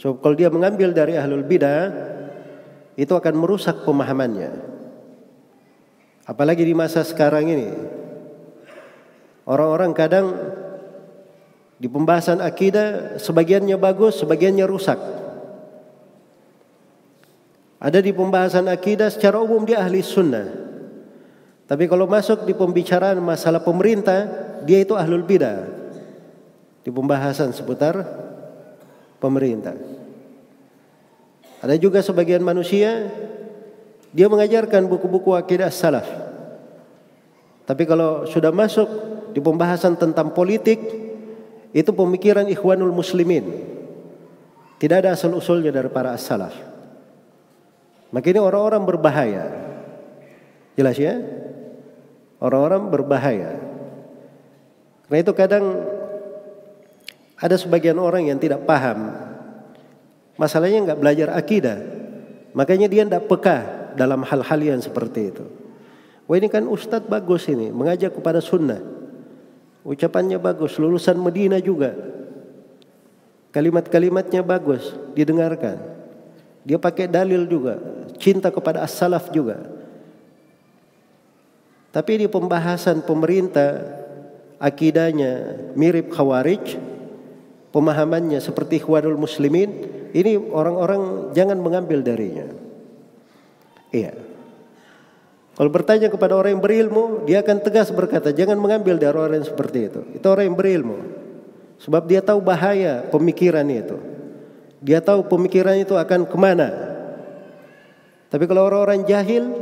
So kalau dia mengambil dari ahlul bidah itu akan merusak pemahamannya. Apalagi di masa sekarang ini. Orang-orang kadang di pembahasan akidah sebagiannya bagus, sebagiannya rusak. Ada di pembahasan akidah secara umum dia ahli sunnah. Tapi kalau masuk di pembicaraan masalah pemerintah, dia itu ahlul bidah. Di pembahasan seputar pemerintah. Ada juga sebagian manusia dia mengajarkan buku-buku akidah salaf. Tapi kalau sudah masuk di pembahasan tentang politik, itu pemikiran ikhwanul muslimin. Tidak ada asal usulnya dari para as-salaf. Maka orang-orang berbahaya. Jelas ya? Orang-orang berbahaya. Karena itu kadang ada sebagian orang yang tidak paham. Masalahnya nggak belajar akidah. Makanya dia tidak peka dalam hal-hal yang seperti itu. Wah ini kan ustadz bagus ini. Mengajak kepada sunnah. Ucapannya bagus, lulusan Medina juga. Kalimat-kalimatnya bagus, didengarkan. Dia pakai dalil juga, cinta kepada as-salaf juga. Tapi di pembahasan pemerintah akidahnya mirip khawarij, pemahamannya seperti ikhwanul muslimin, ini orang-orang jangan mengambil darinya. Iya. Kalau bertanya kepada orang yang berilmu, dia akan tegas berkata, jangan mengambil dari orang yang seperti itu. Itu orang yang berilmu. Sebab dia tahu bahaya pemikiran itu. Dia tahu pemikiran itu akan ke mana. Tapi kalau orang-orang jahil,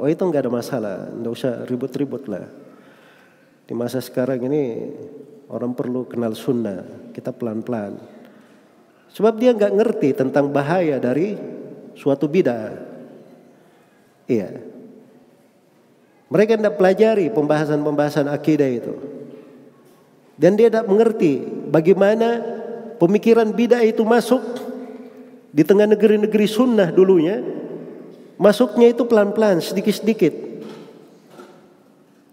oh itu nggak ada masalah. Nggak usah ribut-ribut lah. Di masa sekarang ini orang perlu kenal sunnah. Kita pelan-pelan. Sebab dia nggak ngerti tentang bahaya dari suatu bidah. Iya. Mereka tidak pelajari pembahasan-pembahasan akidah itu. Dan dia tidak mengerti bagaimana pemikiran bidah itu masuk di tengah negeri-negeri sunnah dulunya. Masuknya itu pelan-pelan, sedikit-sedikit.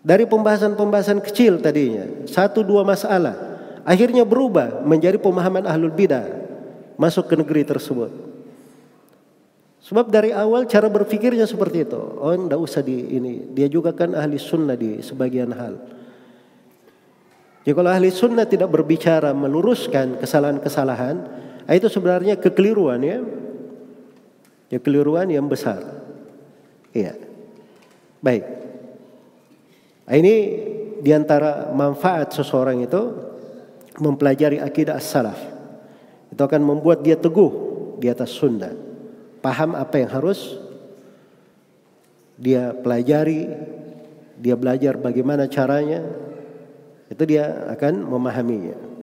Dari pembahasan-pembahasan kecil tadinya, satu dua masalah, akhirnya berubah menjadi pemahaman ahlul bidah masuk ke negeri tersebut. Sebab dari awal cara berpikirnya seperti itu. Oh, enggak usah di ini. Dia juga kan ahli sunnah di sebagian hal. Jadi kalau ahli sunnah tidak berbicara meluruskan kesalahan-kesalahan, ah, itu sebenarnya kekeliruan ya. Ya kekeliruan yang besar. Iya. Baik. Ah, ini di antara manfaat seseorang itu mempelajari akidah as-salaf. Itu akan membuat dia teguh di atas sunnah paham apa yang harus dia pelajari, dia belajar bagaimana caranya, itu dia akan memahaminya.